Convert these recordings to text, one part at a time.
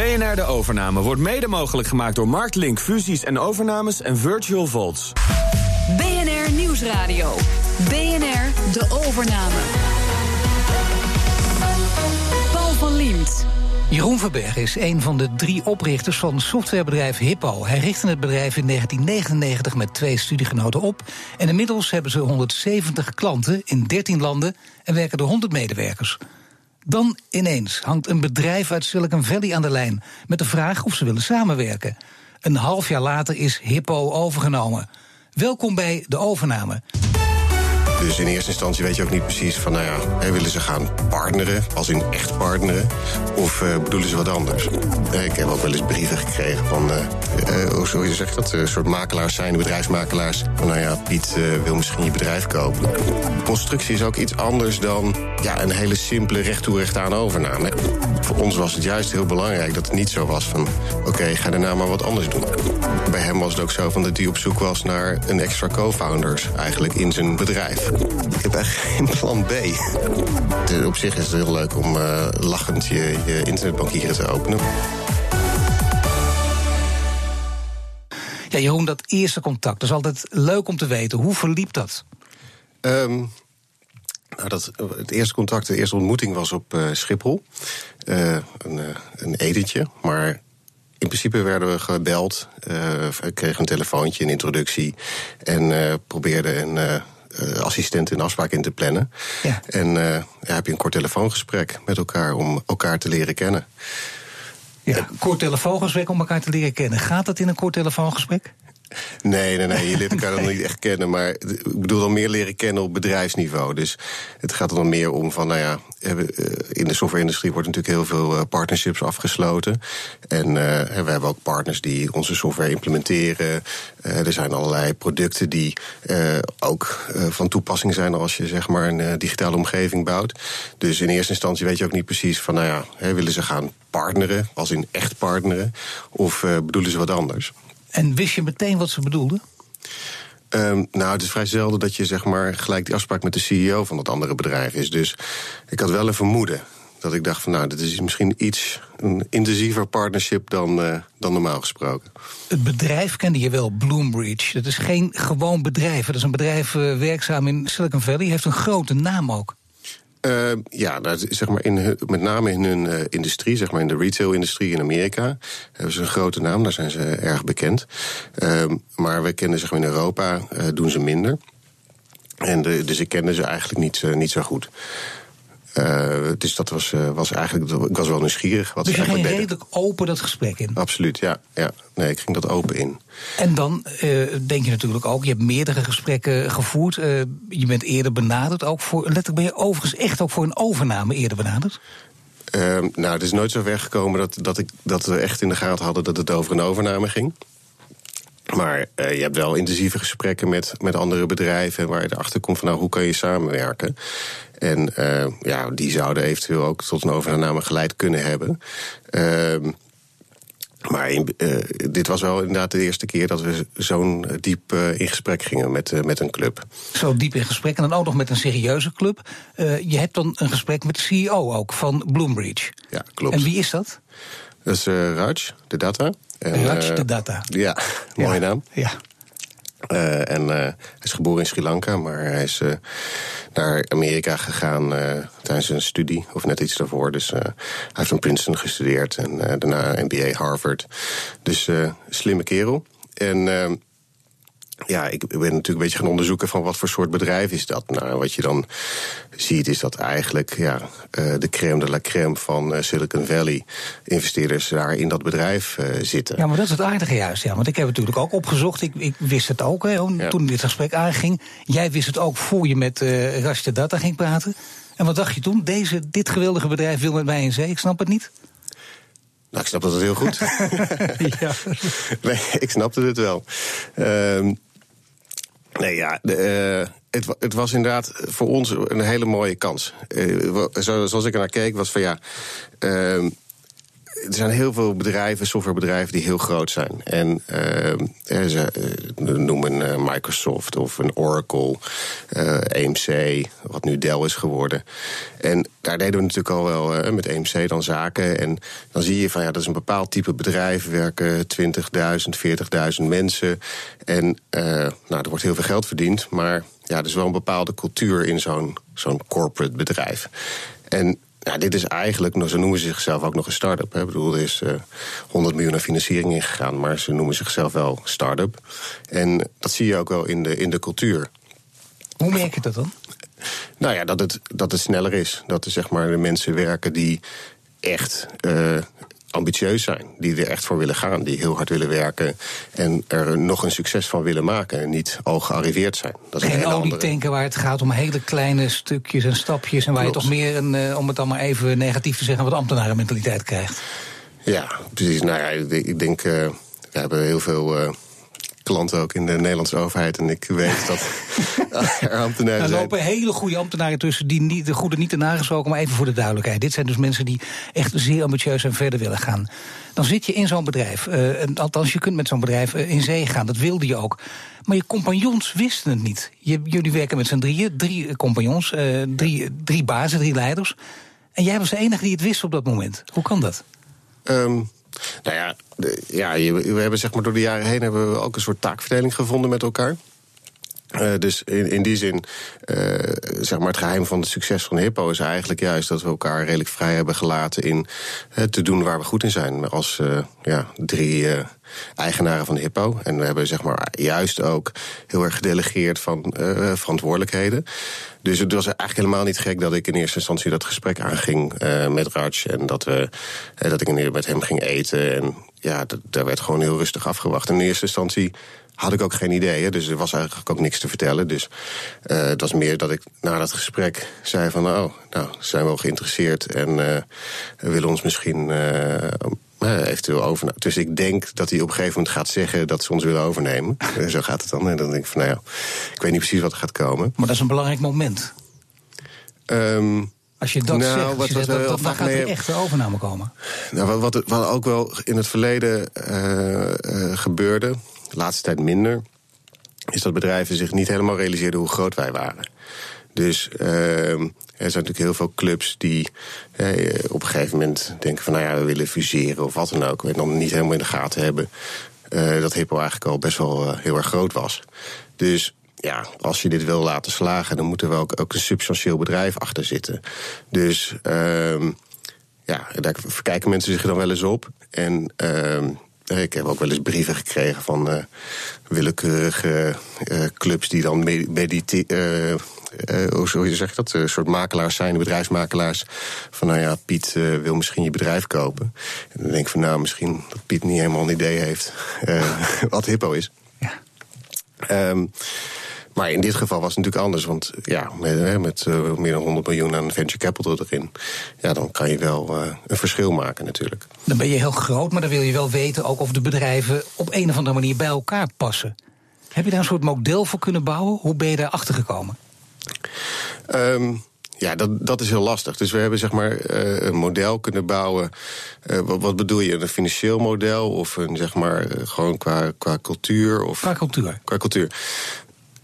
BNR De Overname wordt mede mogelijk gemaakt door Marktlink Fusies en Overnames en Virtual Vaults. BNR Nieuwsradio. BNR De Overname. Paul van Liemt. Jeroen Verberg is een van de drie oprichters van softwarebedrijf Hippo. Hij richtte het bedrijf in 1999 met twee studiegenoten op. En inmiddels hebben ze 170 klanten in 13 landen en werken er 100 medewerkers. Dan ineens hangt een bedrijf uit Silicon Valley aan de lijn met de vraag of ze willen samenwerken. Een half jaar later is Hippo overgenomen. Welkom bij de overname. Dus in eerste instantie weet je ook niet precies van, nou ja, willen ze gaan partneren, als in echt partneren, of uh, bedoelen ze wat anders? Uh, ik heb ook wel eens brieven gekregen van, hoe je zegt dat, een soort makelaars zijn, bedrijfsmakelaars. Van, nou ja, Piet wil misschien je bedrijf kopen. Constructie is ook iets anders dan ja, een hele simpele recht toe recht aan overname. Voor ons was het juist heel belangrijk dat het niet zo was van, oké, ga daarna maar wat anders doen. Bij hem was het ook zo van dat hij op zoek was naar een extra co-founders eigenlijk in zijn bedrijf. Ik heb eigenlijk geen plan B. op zich is het heel leuk om uh, lachend je, je internetbankieren te openen. Ja, Jeroen, dat eerste contact, dat is altijd leuk om te weten. Hoe verliep dat? Um, nou, dat, het eerste contact, de eerste ontmoeting was op uh, Schiphol. Uh, een, een etentje, maar in principe werden we gebeld. kregen een telefoontje, een introductie. En probeerden een uh, assistent een afspraak in te plannen. Ja. En ja, heb je een kort telefoongesprek met elkaar om elkaar te leren kennen. Ja, kort telefoongesprek om elkaar te leren kennen. Gaat dat in een kort telefoongesprek? Nee, nee, nee, je leert elkaar dan niet echt kennen. Maar ik bedoel dan meer leren kennen op bedrijfsniveau. Dus het gaat er dan meer om van, nou ja, eh, in de softwareindustrie wordt natuurlijk heel veel eh, partnerships afgesloten. En uh, we hebben ook partners die onze software implementeren. Er zijn allerlei producten die ook van toepassing zijn als je zeg maar een digitale omgeving bouwt. Dus in eerste instantie weet je ook niet precies van, nou ja, willen ze gaan partneren, als in echt partneren, of bedoelen ze wat anders? En wist je meteen wat ze bedoelden? Um, nou, het is vrij zelden dat je zeg maar gelijk die afspraak met de CEO van dat andere bedrijf is. Dus ik had wel een vermoeden. Dat ik dacht van nou, dit is misschien iets een intensiever partnership dan, uh, dan normaal gesproken. Het bedrijf kende je wel, Bloombridge. Dat is geen gewoon bedrijf. Dat is een bedrijf uh, werkzaam in Silicon Valley. Heeft een grote naam ook. Uh, ja, nou, zeg maar in, met name in hun uh, industrie, zeg maar in de retail-industrie in Amerika, hebben ze een grote naam, daar zijn ze erg bekend. Uh, maar we kennen zeg maar in Europa, uh, doen ze minder. En dus ik kende ze eigenlijk niet, niet zo goed. Uh, dus dat was, uh, was eigenlijk, ik was wel nieuwsgierig. Wat dus je ging redelijk open dat gesprek in? Absoluut, ja, ja. Nee, ik ging dat open in. En dan uh, denk je natuurlijk ook, je hebt meerdere gesprekken gevoerd. je bent eerder benaderd, ook voor, letterlijk ben je overigens echt ook voor een overname eerder benaderd? Ehm, nou, het is nooit zo ver gekomen dat, dat, ik, dat we echt in de gaten hadden dat het over een overname ging. Maar uh, je hebt wel intensieve gesprekken met, met andere bedrijven waar je erachter komt van nou, hoe kan je samenwerken. En uh, ja, die zouden eventueel ook tot een overname geleid kunnen hebben. Uh, maar in, uh, dit was wel inderdaad de eerste keer dat we zo'n diep in gesprek gingen met, met een club. Zo diep in gesprek en dan ook nog met een serieuze club. je hebt dan een gesprek met de CEO ook van Bloombridge. Ja, klopt. En wie is dat? Dat is Raj, de data. En, Raj, de data. Ja, mooie ja. naam. Ja. Uh, en uh, hij is geboren in Sri Lanka, maar hij is uh, naar Amerika gegaan tijdens zijn studie, of net iets daarvoor. Dus hij heeft in Princeton gestudeerd en daarna MBA Harvard. Dus slimme kerel. En ja, ik ben natuurlijk een beetje gaan onderzoeken van wat voor soort bedrijf is dat. Nou, wat je dan ziet is dat eigenlijk ja, uh, de crème de la crème van uh, Silicon Valley investeerders daar in dat bedrijf uh, zitten. Ja, maar dat is het aardige juist. Ja, want ik heb het natuurlijk ook opgezocht. Ik, ik wist het ook hè, ja. toen dit gesprek aanging. Jij wist het ook voor je met uh, Rashid Data ging praten. En wat dacht je toen? Deze, dit geweldige bedrijf wil met mij in zee. Ik snap het niet. Nou, ik snap dat heel goed. ja. nee, ik snapte het wel. Uh, Nee, ja, de, uh, het, het, was inderdaad voor ons een hele mooie kans. Uh, zoals ik er naar keek, was van ja. Uh, er zijn heel veel bedrijven, softwarebedrijven, die heel groot zijn. En uh, ze noemen uh, Microsoft of een Oracle, EMC, wat nu Dell is geworden. En daar deden we natuurlijk al wel met EMC dan zaken. En dan zie je van ja, dat is een bepaald type bedrijf. werken 20.000, 40.000 mensen. En nou, er wordt heel veel geld verdiend, maar ja, er is wel een bepaalde cultuur in zo'n zo'n corporate bedrijf. En ja, dit is eigenlijk, ze noemen zichzelf ook nog een start-up. Ik bedoel, er is uh, eh, 100 miljoen aan financiering ingegaan, maar ze noemen zichzelf wel start-up. En dat zie je ook wel in de, in de cultuur. Hoe merk je dat dan? Nou ja, dat het, dat het sneller is. Dat er zeg maar de mensen werken die echt uh, ambitieus zijn. Die er echt voor willen gaan. Die heel hard willen werken. En er nog een succes van willen maken. En niet al gearriveerd zijn. Dat is Geen olietanken waar het gaat om hele kleine stukjes en stapjes. En waar je toch meer, een, eh, om het dan maar even negatief te zeggen, wat ambtenarenmentaliteit krijgt. Ja, precies. Nou ja, ik denk, uh, we hebben heel veel. Uh, klanten ook in de Nederlandse overheid. En ik weet dat er ambtenaren zijn. Er lopen hele goede ambtenaren tussen die niet, de goede niet te nagesproken. Maar even voor de duidelijkheid. Dit zijn dus mensen die echt zeer ambitieus en verder willen gaan. Dan zit je in zo'n bedrijf. Uh, althans, je kunt met zo'n bedrijf uh, in zee gaan. Dat wilde je ook. Maar je compagnons wisten het niet. Je, jullie werken met z'n drieën. Drie compagnons. Uh, drie, drie bazen, drie leiders. En jij was de enige die het wist op dat moment. Hoe kan dat? Um, nou ja, ja, we hebben zeg maar door de jaren heen hebben we ook een soort taakverdeling gevonden met elkaar. Uh, dus in, in die zin, uh, zeg maar, het geheim van het succes van Hippo is eigenlijk juist dat we elkaar redelijk vrij hebben gelaten in uh, te doen waar we goed in zijn. Als ja, drie eigenaren van Hippo. En we hebben zeg maar juist ook heel erg gedelegeerd van verantwoordelijkheden. Dus het was eigenlijk helemaal niet gek dat ik in eerste instantie dat gesprek aanging met Raj. En dat, we, dat ik met hem ging eten. En ja, daar werd gewoon heel rustig afgewacht. In eerste instantie had ik ook geen idee. Dus er was eigenlijk ook niks te vertellen. Dus uh, het was meer dat ik na dat gesprek zei van... oh, nou, zijn we wel geïnteresseerd en uh, willen ons misschien uh, eventueel overnemen. Dus ik denk dat hij op een gegeven moment gaat zeggen dat ze ons willen overnemen. Zo gaat het dan. En dan denk ik van, nou ja, ik weet niet precies wat er gaat komen. Maar dat is een belangrijk moment. Um, als je dat nou, zegt, wat, wat, dat, dat, dan gaat er echt overname komen. Nou, wat, wat, ook wel in het verleden uh, gebeurde de laatste tijd minder, is dat bedrijven zich niet helemaal realiseerden hoe groot wij waren. Dus uh, er zijn natuurlijk heel veel clubs die uh, op een gegeven moment denken van nou ja, we willen fuseren of wat dan ook. En dan niet helemaal in de gaten hebben uh, dat Hippo eigenlijk al best wel heel erg groot was. Dus ja, als je dit wil laten slagen, dan moet er wel ook, ook een substantieel bedrijf achter zitten. Dus ehm, ja, daar verkijken mensen zich dan wel eens op. En ehm, ik heb ook wel eens brieven gekregen van uh, willekeurige uh, clubs die dan mediteren. Uh, hoe zeg je dat? Een soort makelaars zijn, bedrijfsmakelaars. Van nou ja, Piet wil misschien je bedrijf kopen. En dan denk ik van nou, misschien dat Piet niet helemaal een idee heeft wat hippo is. Ja. Um, maar in dit geval was het natuurlijk anders. Want ja, met, met uh, meer dan 100 miljoen aan venture capital erin... Ja, dan kan je wel uh, een verschil maken natuurlijk. Dan ben je heel groot, maar dan wil je wel weten... ook of de bedrijven op een of andere manier bij elkaar passen. Heb je daar een soort model voor kunnen bouwen? Hoe ben je daar achter gekomen? Um, ja, dat, dat is heel lastig. Dus we hebben zeg maar uh, een model kunnen bouwen. Wat, wat, bedoel je? Een financieel model of een zeg maar gewoon qua, qua cultuur? Of, qua cultuur. Qua cultuur.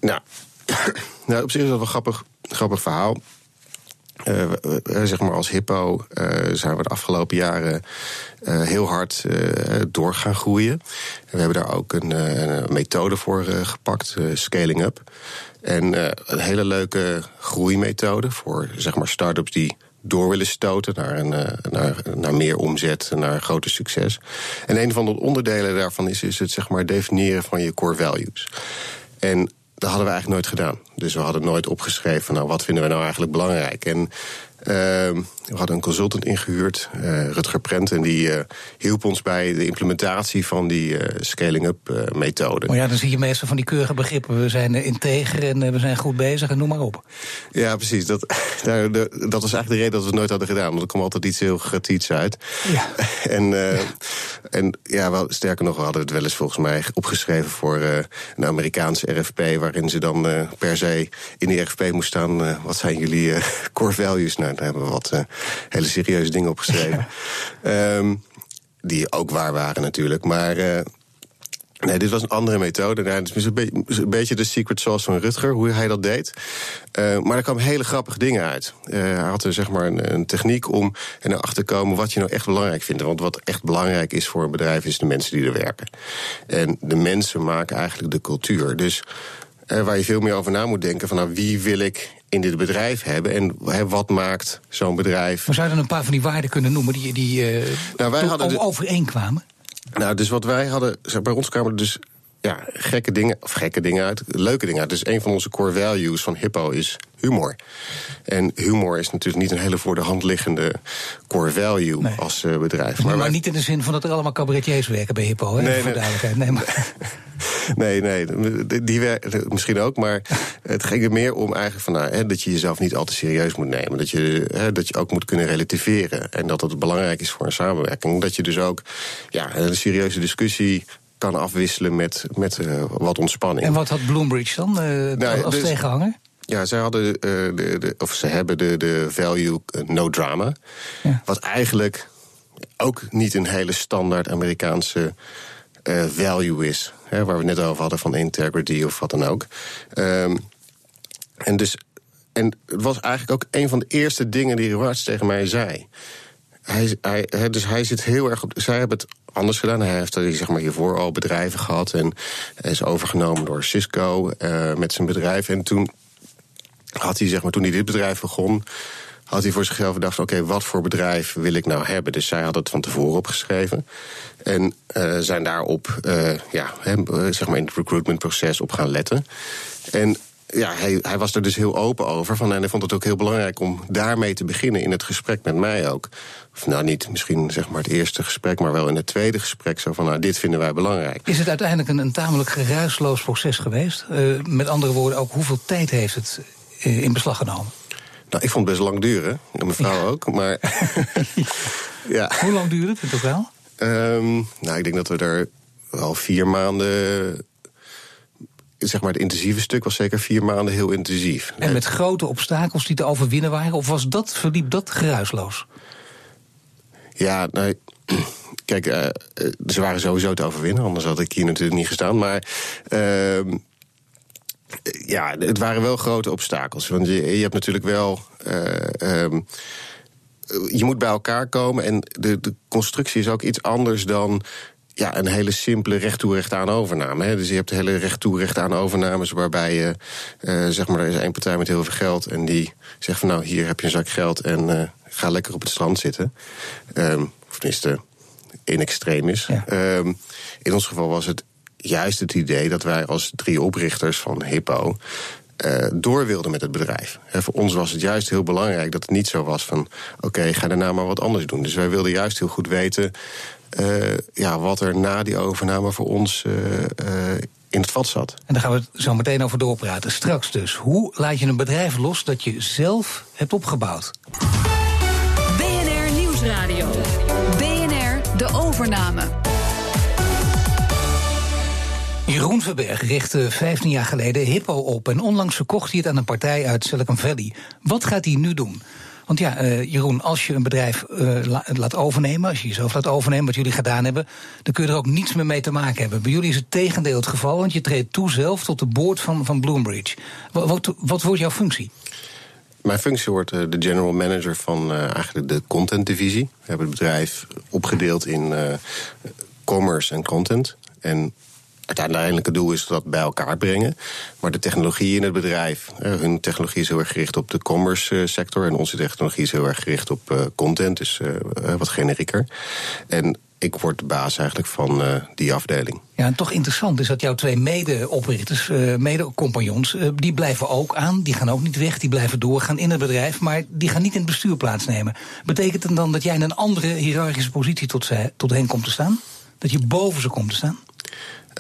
Nou, nou, op zich is dat wel een grappig, grappig verhaal. Uh, zeg maar als hippo uh, zijn we de afgelopen jaren heel hard door gaan groeien. En we hebben daar ook een, methode voor gepakt, scaling up. En een hele leuke groeimethode voor zeg maar start-ups die door willen stoten naar, een, naar, naar meer omzet, naar groter succes. En een van de onderdelen daarvan is, is het zeg maar definiëren van je core values. En dat hadden we eigenlijk nooit gedaan. Dus we hadden nooit opgeschreven nou, wat vinden we nou eigenlijk belangrijk. En Ehm, we hadden een consultant ingehuurd, uh, Rutger Prent, en die uh, hielp ons bij de implementatie van die uh, scaling-up methode. Maar ja, dan zie je meestal van die keurige begrippen. We zijn integer en we zijn goed bezig en noem maar op. Ja, precies. Dat, nou, dat was eigenlijk de reden dat we het nooit hadden gedaan. Want er kwam altijd iets heel gratiets uit. Ja. en, ja. en ja, wel, sterker nog, we hadden het wel eens volgens mij opgeschreven voor een Amerikaanse RFP, waarin ze dan per se in die RFP moest staan: wat zijn jullie core values? Nou, daar hebben we wat uh, hele serieuze dingen opgeschreven. Ja. Um, die ook waar waren natuurlijk. Maar uh, Nee, dit was een andere methode. Nou, het is een, be een, beetje de secret sauce van Rutger, hoe hij dat deed. Uh, maar er kwamen hele grappige dingen uit. Uh, hij had er zeg maar een, een techniek om er nou achter te komen wat je nou echt belangrijk vindt. Want wat echt belangrijk is voor een bedrijf, is de mensen die er werken. En de mensen maken eigenlijk de cultuur. Dus uh, waar je veel meer over na moet denken: van nou, wie wil ik in dit bedrijf hebben en wat maakt zo'n bedrijf. Maar zou je dan een paar van die waarden kunnen noemen die, die nou, wij hadden de... overeenkwamen? Nou, dus wat wij hadden, bij ons kwamen dus ja, gekke dingen, of gekke dingen uit, leuke dingen uit. Dus een van onze core values van Hippo is humor. En humor is natuurlijk niet een hele voor de hand liggende core value als uh, bedrijf. Maar, maar niet in de zin van dat er allemaal cabaretiers werken bij Hippo, hè? Nee, voor nee. duidelijkheid. Nee, maar... nee, nee, die misschien ook, maar het ging er meer om eigenlijk van, nou, hè, dat je jezelf niet al te serieus moet nemen. Dat je, hè, dat je ook moet kunnen relativeren. En dat het belangrijk is voor een samenwerking. Dat je dus ook ja, een serieuze discussie kan afwisselen met, met uh, wat ontspanning. En wat had Bloomberg dan uh, nou, als dus, tegenhanger? Ja, zij hadden uh, de, de, of ze hebben de, de value no drama. Ja. Wat eigenlijk ook niet een hele standaard Amerikaanse value is. Hè, waar we net over hadden van integrity of wat dan ook. Um, en dus en het was eigenlijk ook een van de eerste dingen die Rewards tegen mij zei. Hij, hij, dus hij zit heel erg op. Zij hebben het anders gedaan. Hij heeft zeg maar, hiervoor al bedrijven gehad en is overgenomen door Cisco uh, met zijn bedrijf. En toen had hij, zeg maar, toen hij dit bedrijf begon, had hij voor zichzelf gedacht: oké, wat voor bedrijf wil ik nou hebben? Dus zij had het van tevoren opgeschreven. En uh, zijn daarop, uh, ja, zeg maar in het recruitmentproces op gaan letten. En ja, hij, hij was er dus heel open over. Van, en hij vond het ook heel belangrijk om daarmee te beginnen in het gesprek met mij ook. Of nou niet misschien zeg maar het eerste gesprek, maar wel in het tweede gesprek. Zo van, nou, dit vinden wij belangrijk. Is het uiteindelijk een, een tamelijk geruisloos proces geweest? Uh, met andere woorden, ook hoeveel tijd heeft het uh, in beslag genomen? Nou, ik vond het best lang duren. En mevrouw ja. ook, maar... ja. Hoe lang duurde het in totaal? Um, nou, ik denk dat we er al vier maanden zeg maar, het intensieve stuk was zeker vier maanden heel intensief. En met grote obstakels die te overwinnen waren? Of was dat, verliep dat geruisloos? Ja, nou, kijk, uh, ze waren sowieso te overwinnen, anders had ik hier natuurlijk niet gestaan. Maar uh, ja, het waren wel grote obstakels. Want je, je hebt natuurlijk wel. Uh, um, je moet bij elkaar komen en de, de constructie is ook iets anders dan ja, een hele simpele recht toe recht aan overname. Hè. Dus je hebt hele recht toe recht aan overnames waarbij je, uh, zeg maar, er is één partij met heel veel geld en die zegt van nou, hier heb je een zak geld en uh, ga lekker op het strand zitten. Um, of tenminste, in extreem is. Ja. Um, in ons geval was het juist het idee dat wij als drie oprichters van Hippo uh, door wilden met het bedrijf. Voor ons was het juist heel belangrijk dat het niet zo was van... oké, okay, ga daarna maar wat anders doen. Dus wij wilden juist heel goed weten uh, ja, wat er na die overname voor ons uh, in het vat zat. En daar gaan we het zo meteen over doorpraten. Straks dus. Hoe laat je een bedrijf los dat je zelf hebt opgebouwd? BNR Nieuwsradio. BNR De Overname. Jeroen Verberg richtte 15 jaar geleden Hippo op en onlangs verkocht hij het aan een partij uit Silicon Valley. Wat gaat hij nu doen? Want ja, uh, Jeroen, als je een bedrijf uh, laat overnemen, als je jezelf laat overnemen, wat jullie gedaan hebben, dan kun je er ook niets meer mee te maken hebben. Bij jullie is het tegendeel het geval, want je treedt toe zelf tot de board van, van Bloomberg. Wat, wat, wordt jouw functie? Mijn functie wordt uh, de general manager van eigenlijk de content divisie. We hebben het bedrijf opgedeeld in commerce en content. En uiteindelijke doel is dat bij elkaar brengen. Maar de technologie in het bedrijf, eh, hun technologie is heel erg gericht op de commerce eh, sector. En onze technologie is heel erg gericht op uh, content, dus wat generieker. En ik word de baas eigenlijk van die afdeling. Ja, en toch interessant is dat jouw twee mede-oprichters, mede-compagnons, die blijven ook aan. Die gaan ook niet weg, die blijven doorgaan in het bedrijf, maar die gaan niet in het bestuur plaatsnemen. Betekent het dan dat jij in een andere hiërarchische positie tot, tot hen komt te staan? Dat je boven ze komt te staan?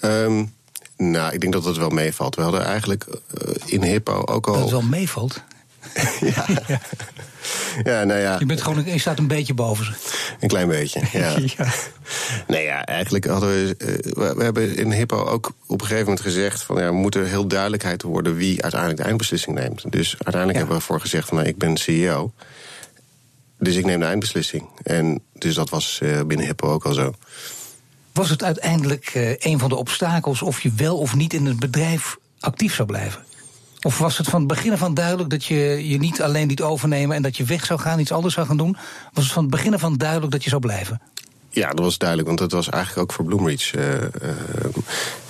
Um, nou, ik denk dat het wel meevalt. We hadden eigenlijk uh, in Hippo ook al. Dat het wel meevalt? ja. ja. nou ja. Je, bent gewoon, je staat een beetje boven ze. Een klein beetje, ja. ja. Nee, ja, eigenlijk hadden we. Uh, we hebben in Hippo ook op een gegeven moment gezegd: van ja, we moeten heel duidelijkheid worden wie uiteindelijk de eindbeslissing neemt. Dus uiteindelijk ja. hebben we ervoor gezegd: van nou, ik ben CEO. dus ik neem de eindbeslissing. En dus dat was binnen Hippo ook al zo. Was het uiteindelijk een van de obstakels of je wel of niet in het bedrijf actief zou blijven? Of was het van het begin van duidelijk dat je je niet alleen liet overnemen en dat je weg zou gaan, iets anders zou gaan doen? Was het van het begin van duidelijk dat je zou blijven? Ja, dat was duidelijk, want dat was eigenlijk ook voor Bloomreach uh, uh,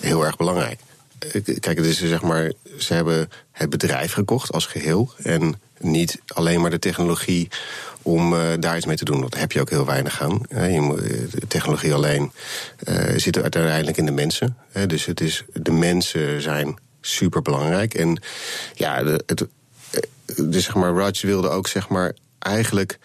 heel erg belangrijk. Kijk, het is zeg maar, ze hebben het bedrijf gekocht als geheel en niet alleen maar de technologie om uh, daar iets mee te doen. Dat heb je ook heel weinig aan. Je, de technologie alleen zit uiteindelijk in de mensen. Dus het is, de mensen zijn super belangrijk. En ja, het, dus zeg maar, Raj wilde ook zeg maar eigenlijk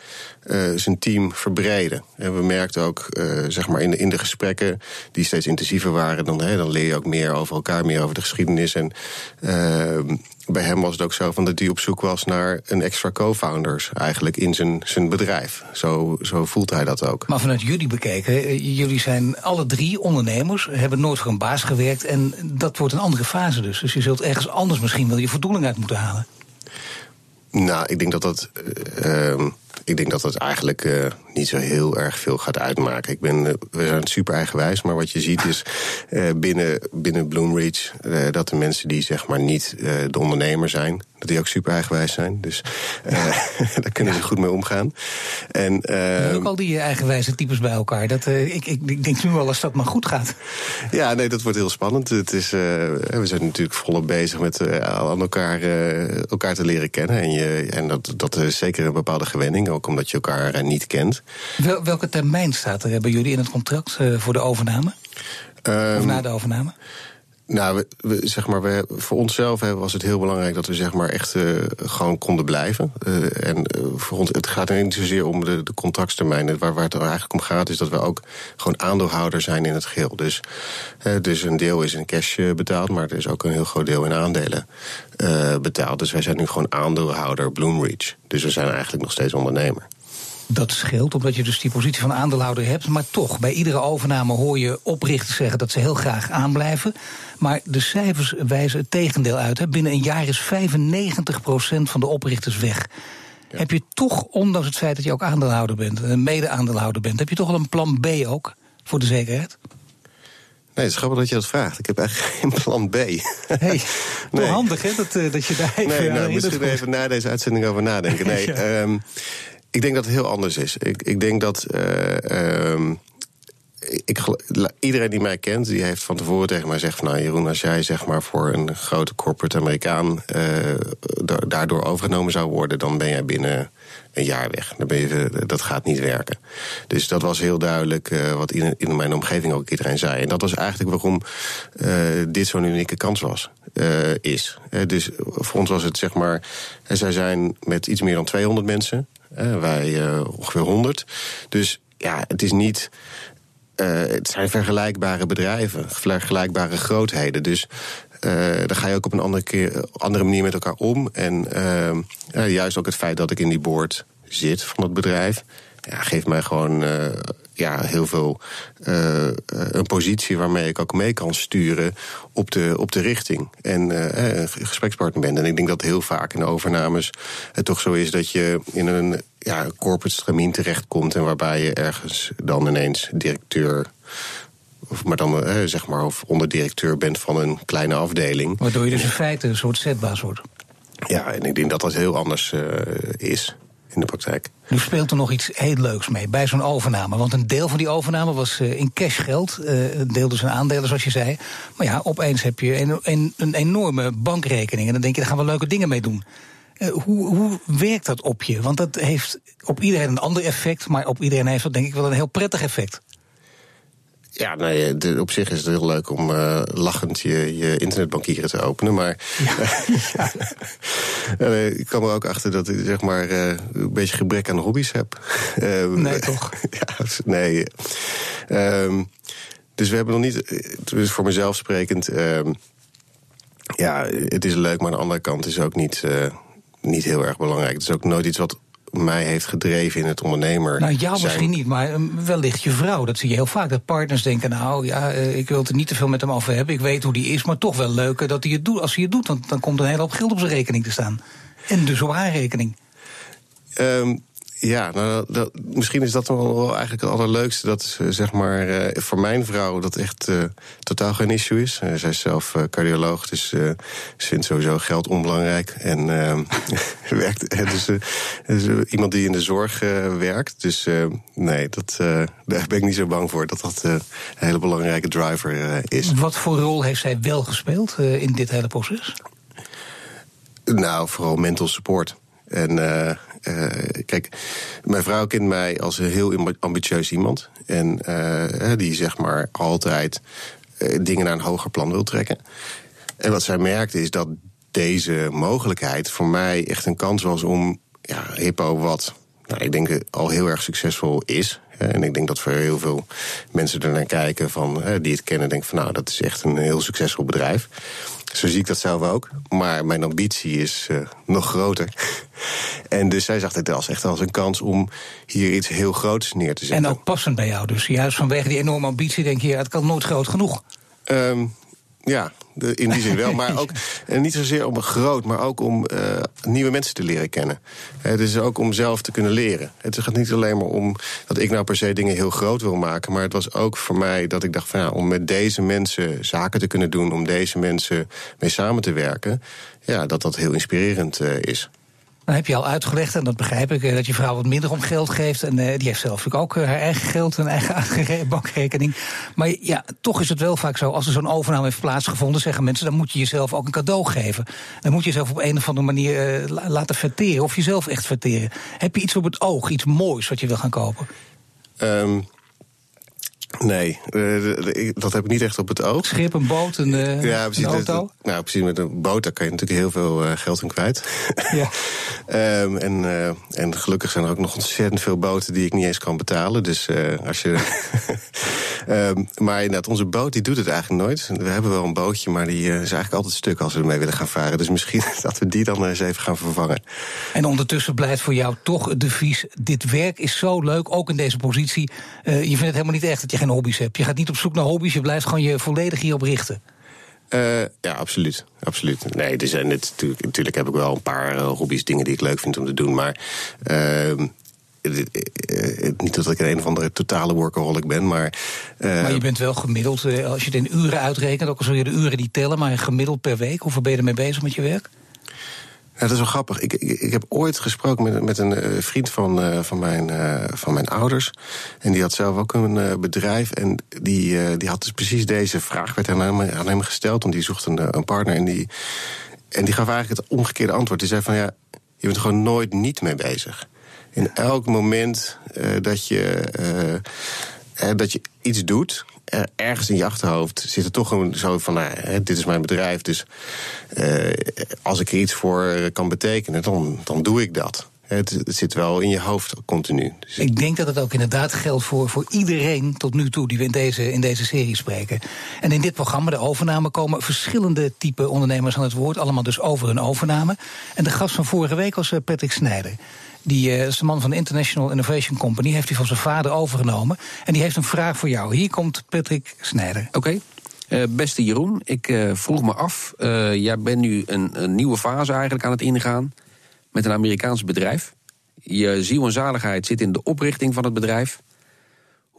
uh, zijn team verbreden. En we merkten ook, uh, zeg maar, in de, in de gesprekken die steeds intensiever waren, dan, dan leer je ook meer over elkaar, meer over de geschiedenis. En uh, bij hem was het ook zo van dat hij op zoek was naar een extra co-founders eigenlijk in zijn, zijn bedrijf. Zo, zo voelt hij dat ook. Maar vanuit jullie bekeken, jullie zijn alle drie ondernemers, hebben nooit voor een baas gewerkt en dat wordt een andere fase dus. Dus je zult ergens anders misschien wel je voldoening uit moeten halen. Nou, ik denk dat dat. Uh, ik denk dat dat eigenlijk uh, niet zo heel erg veel gaat uitmaken. Ik ben, uh, we zijn super eigenwijs, maar wat je ziet is uh, binnen, binnen Bloomreach dat de mensen die zeg maar niet de ondernemer zijn, dat die ook super eigenwijs zijn. Dus daar kunnen ze goed mee omgaan. En, uh, ook al die eigenwijze types bij elkaar. Dat, ik, ik, ik, denk nu wel als dat maar goed gaat. Ja, nee, dat wordt heel spannend. Het is, we zijn natuurlijk volop bezig met aan elkaar, elkaar te leren kennen. En, je, en dat, dat is zeker een bepaalde gewenning, ook omdat je elkaar niet kent. Wel, welke termijn staat er bij jullie in het contract uh, voor de overname? Um, of na de overname? Nou, we, zeg maar, we, voor onszelf was het heel belangrijk dat we zeg maar, echt uh, gewoon konden blijven. Uh, en voor ons, het gaat niet zozeer om de, de contractstermijn. Waar, waar het er eigenlijk om gaat, is dat we ook gewoon aandeelhouder zijn in het geheel. Dus, dus een deel is in cash betaald, maar er is ook een heel groot deel in aandelen betaald. Dus wij zijn nu gewoon aandeelhouder Bloomreach. Dus we zijn eigenlijk nog steeds ondernemer. Dat scheelt, omdat je dus die positie van aandeelhouder hebt. Maar toch, bij iedere overname hoor je oprichters zeggen dat ze heel graag aanblijven. Maar de cijfers wijzen het tegendeel uit. Hè. Binnen een jaar is 95% van de oprichters weg. Heb je toch, ondanks het feit dat je ook aandeelhouder bent, een mede-aandeelhouder bent, heb je toch wel een plan B ook voor de zekerheid? Nee, het is grappig dat je dat vraagt. Ik heb eigenlijk geen plan B. Hey, nee. handig hè, dat, eh, dat je daar even Nee, nou, misschien even na deze uitzending over nadenken. Nee, ja. um, ik denk dat het heel anders is. Ik, ik denk dat. Uh, um, ik, iedereen die mij kent, die heeft van tevoren tegen mij gezegd: van, Nou, Jeroen, als jij zeg maar voor een grote corporate Amerikaan uh, daardoor overgenomen zou worden, dan ben jij binnen een jaar weg. Dan ben je, dat gaat niet werken. Dus dat was heel duidelijk uh, wat in, in, mijn omgeving ook iedereen zei. En dat was eigenlijk waarom dit zo'n unieke kans was, is. dus voor ons was het zeg maar. Zij zijn met iets meer dan 200 mensen. Wij ongeveer 100. Dus ja, het is niet. Uh, het zijn vergelijkbare bedrijven, vergelijkbare grootheden. Dus uh, daar ga je ook op een andere, keer, andere manier met elkaar om. En juist ook het feit dat ik in die board zit van het bedrijf, ja, geeft mij gewoon ja, heel veel uh, een positie waarmee ik ook mee kan sturen op de, op de richting. En uh, een gesprekspartner ben. En ik denk dat heel vaak in overnames het toch zo is dat je in een ja, corporate stramien terechtkomt. En waarbij je ergens dan ineens directeur of maar dan eh, zeg maar of onderdirecteur bent van een kleine afdeling. Waardoor je dus in feite een soort zetbaas wordt. Ja, en ik denk dat dat heel anders uh, is in de praktijk. Nu speelt er nog iets heel leuks mee bij zo'n overname. Want een deel van die overname was uh, in cashgeld. Uh, een deel dus in aandelen, zoals je zei. Maar ja, opeens heb je een, een, een enorme bankrekening. En dan denk je, daar gaan we leuke dingen mee doen. Uh, hoe, hoe werkt dat op je? Want dat heeft op iedereen een ander effect. Maar op iedereen heeft dat denk ik wel een heel prettig effect. Ja, de, op zich is het heel leuk om uh, lachend je, je internetbankieren te openen. Maar ja. uh, ik kwam er ook achter dat ik zeg maar, uh, een beetje gebrek aan hobby's heb. nee, toch? ja, nee. Um, dus we hebben nog niet, dus voor mezelf sprekend. Um, ja, het is leuk, maar aan de andere kant is ook niet, niet heel erg belangrijk. Het is ook nooit iets wat mij heeft gedreven in het ondernemer. Nou, jou misschien niet, maar um, wellicht je vrouw. Dat zie je heel vaak. Dat partners denken, nou ja, uh, ik wil het er niet te veel met hem over hebben. Ik weet hoe die is, maar toch wel leuker dat hij het doet. Als hij het doet, dan, komt er een hele hoop geld op zijn rekening te staan. En dus op haar rekening. Um, Ja, nou, dat, misschien is dat wel, wel eigenlijk het allerleukste. Dat uh, zeg maar uh, voor mijn vrouw dat echt uh, totaal geen issue is. zij is zelf cardioloog, dus ze vindt sowieso geld onbelangrijk. En werkt, dus, dus iemand die in de zorg werkt. Dus nee, dat, daar ben ik niet zo bang voor dat dat een hele belangrijke driver is. Wat voor rol heeft zij wel gespeeld in dit hele proces? Nou, vooral mental support. En uh, uh, kijk, mijn vrouw kent mij als een heel ambitieus iemand. En uh, die zeg maar altijd dingen naar een hoger plan wil trekken. En wat zij merkte is dat deze mogelijkheid voor mij echt een kans was om ja, Hippo, wat nou, ik denk al heel erg succesvol is. En ik denk dat voor heel veel mensen er naar kijken van, die het kennen, denken van nou, dat is echt een heel succesvol bedrijf. Zo zie ik dat zelf ook. Maar mijn ambitie is uh, nog groter. en dus zij zag het als echt als een kans om hier iets heel groots neer te zetten. En ook passend bij jou dus. Juist vanwege die enorme ambitie denk je, ja, het kan nooit groot genoeg. Um, ja, in die zin wel. Maar ook en niet zozeer om groot, maar ook om uh, nieuwe mensen te leren kennen. Het is ook om zelf te kunnen leren. Het gaat niet alleen maar om dat ik nou per se dingen heel groot wil maken. Maar het was ook voor mij dat ik dacht van ja, om met deze mensen zaken te kunnen doen, om deze mensen mee samen te werken. Ja, dat dat heel inspirerend uh, is. Dan heb je al uitgelegd, en dat begrijp ik, eh, dat je vrouw wat minder om geld geeft. En uh, die heeft zelf natuurlijk ook uh, haar eigen geld, een eigen bankrekening. Maar ja, toch is het wel vaak zo, als er zo'n overname heeft plaatsgevonden, zeggen mensen, dan moet je jezelf ook een cadeau geven. Dan moet je jezelf op een of andere manier laten verteren, of jezelf echt verteren. Heb je iets op het oog, iets moois wat je wil gaan kopen? Um Nee, uh, dat heb ik niet echt op het oog. Schip, een boot, een, uh, ja, precies, een auto? nou, precies, met een boot daar kan je natuurlijk heel veel uh, geld in kwijt. Ja. um, en, en gelukkig zijn er ook nog ontzettend veel boten die ik niet eens kan betalen. Dus als je. um, maar inderdaad, onze boot die doet het eigenlijk nooit. We hebben wel een bootje, maar die is eigenlijk altijd stuk als we ermee willen gaan varen. Dus misschien dat we die dan eens even gaan vervangen. En ondertussen blijft voor jou toch het devies: dit werk is zo leuk, ook in deze positie. je vindt het helemaal niet echt dat je geen hobby's hebt. Je gaat niet op zoek naar hobby's, je blijft gewoon je volledig hierop richten. Uh, ja, absoluut. absoluut. Nee, er zijn het, natuurlijk, natuurlijk heb ik wel een paar uh, hobby's, dingen die ik leuk vind om te doen. Maar uh, niet dat ik een, een of andere totale workaholic ben, maar... maar je bent wel gemiddeld, als je het in uren uitrekent... ook al zul je de uren niet tellen, maar gemiddeld per week... hoeveel ben je ermee bezig met je werk? Dat is wel grappig. Ik, ik, ik heb ooit gesproken met, met een uh, vriend van, uh, van, mijn, uh, van mijn ouders. En die had zelf ook een bedrijf. En die, die had dus precies deze vraag werd aan hem, aan hem gesteld. Want die zocht een, een partner. En die, en die gaf eigenlijk het omgekeerde antwoord. Die zei van ja, je bent er gewoon nooit niet mee bezig. In elk moment dat, je, dat je iets doet, ergens in je achterhoofd zit er toch zo van, nou, dit is mijn bedrijf, dus uh, als ik er iets voor kan betekenen, dan, dan doe ik dat. Het, het, zit wel in je hoofd continu. Dus ik denk dat het ook inderdaad geldt voor, voor iedereen tot nu toe die we in deze, in deze serie spreken. En in dit programma, de overname, komen verschillende type ondernemers aan het woord. Allemaal dus over een overname. En de gast van vorige week was eh, Patrick Snijder. Die uh, is de man van de International Innovation Company. Heeft hij van zijn vader overgenomen. En die heeft een vraag voor jou. Hier komt Patrick Snijder. Oké. Uh, beste Jeroen, ik uh, vroeg me af. jij bent nu een, een, nieuwe fase eigenlijk aan het ingaan. Met een Amerikaans bedrijf. Je ziel en zaligheid zit in de oprichting van het bedrijf.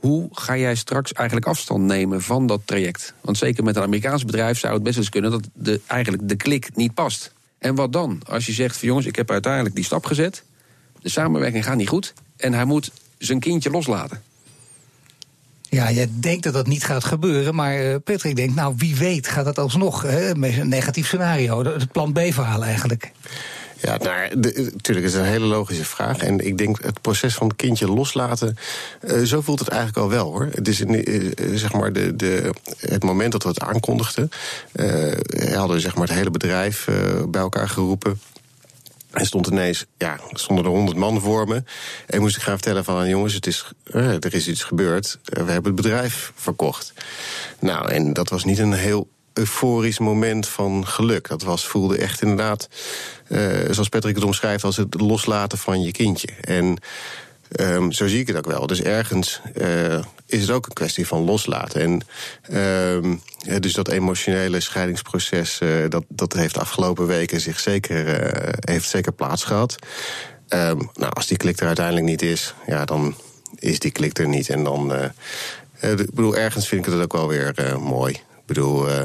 Hoe ga jij straks eigenlijk afstand nemen van dat traject? Want zeker met een Amerikaans bedrijf zou het best eens kunnen dat de, eigenlijk de klik niet past. En wat dan? Als je zegt van jongens, ik heb uiteindelijk die stap gezet. De samenwerking gaat niet goed. En hij moet zijn kindje loslaten. Ja, je denkt dat dat niet gaat gebeuren, maar uh, Patrick denkt, nou wie weet gaat dat alsnog. Hè, een negatief scenario, het plan B-verhaal eigenlijk. Ja, nou, natuurlijk is het een hele logische vraag. En ik denk het proces van het kindje loslaten, uh, zo voelt het eigenlijk al wel hoor. Het is uh, zeg maar de, de, het moment dat we het aankondigden, uh, hadden we zeg maar het hele bedrijf bij elkaar geroepen. En stond ineens, ja, stonden er honderd man voor me. En moest ik gaan vertellen van, jongens, het is, er is iets gebeurd. we hebben het bedrijf verkocht. Nou, en dat was niet een heel euforisch moment van geluk. Dat was, voelde echt inderdaad, uh, zoals Patrick het omschrijft, als het loslaten van je kindje. En um, zo zie ik het ook wel. Dus ergens uh, is het ook een kwestie van loslaten. En um, dus dat emotionele scheidingsproces, uh, dat, dat heeft de afgelopen weken zich zeker, heeft zeker plaats gehad. Ehm, nou, als die klik er uiteindelijk niet is, ja, dan is die klik er niet. En dan, uh, ik bedoel, ergens vind ik het ook wel weer uh, mooi. Ik bedoel, uh.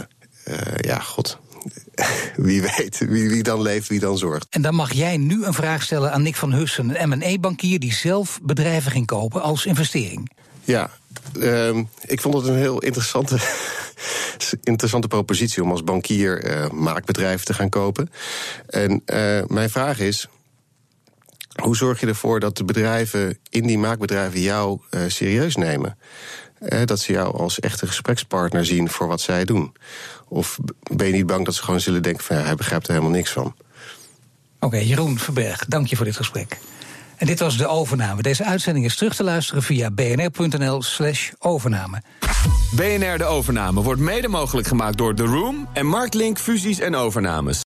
Wie weet, wie, wie, dan leeft, wie dan zorgt. En dan mag jij nu een vraag stellen aan Nick van Hussen, een M&E-bankier die zelf bedrijven ging kopen als investering. Ja, uh, ik vond het een heel interessante, interessante propositie om als bankier uh, maakbedrijven te gaan kopen. En uh, mijn vraag is. Hoe zorg je ervoor dat de bedrijven in die maakbedrijven jou uh, serieus nemen? Dat ze jou als echte gesprekspartner zien voor wat zij doen. Of ben je niet bang dat ze gewoon zullen denken: van ja, hij begrijpt er helemaal niks van? Oké, okay, Jeroen Verberg, dank je voor dit gesprek. En dit was de overname. Deze uitzending is terug te luisteren via bnr.nl/slash overname. BNR de overname wordt mede mogelijk gemaakt door The Room en Marktlink fusies en overnames.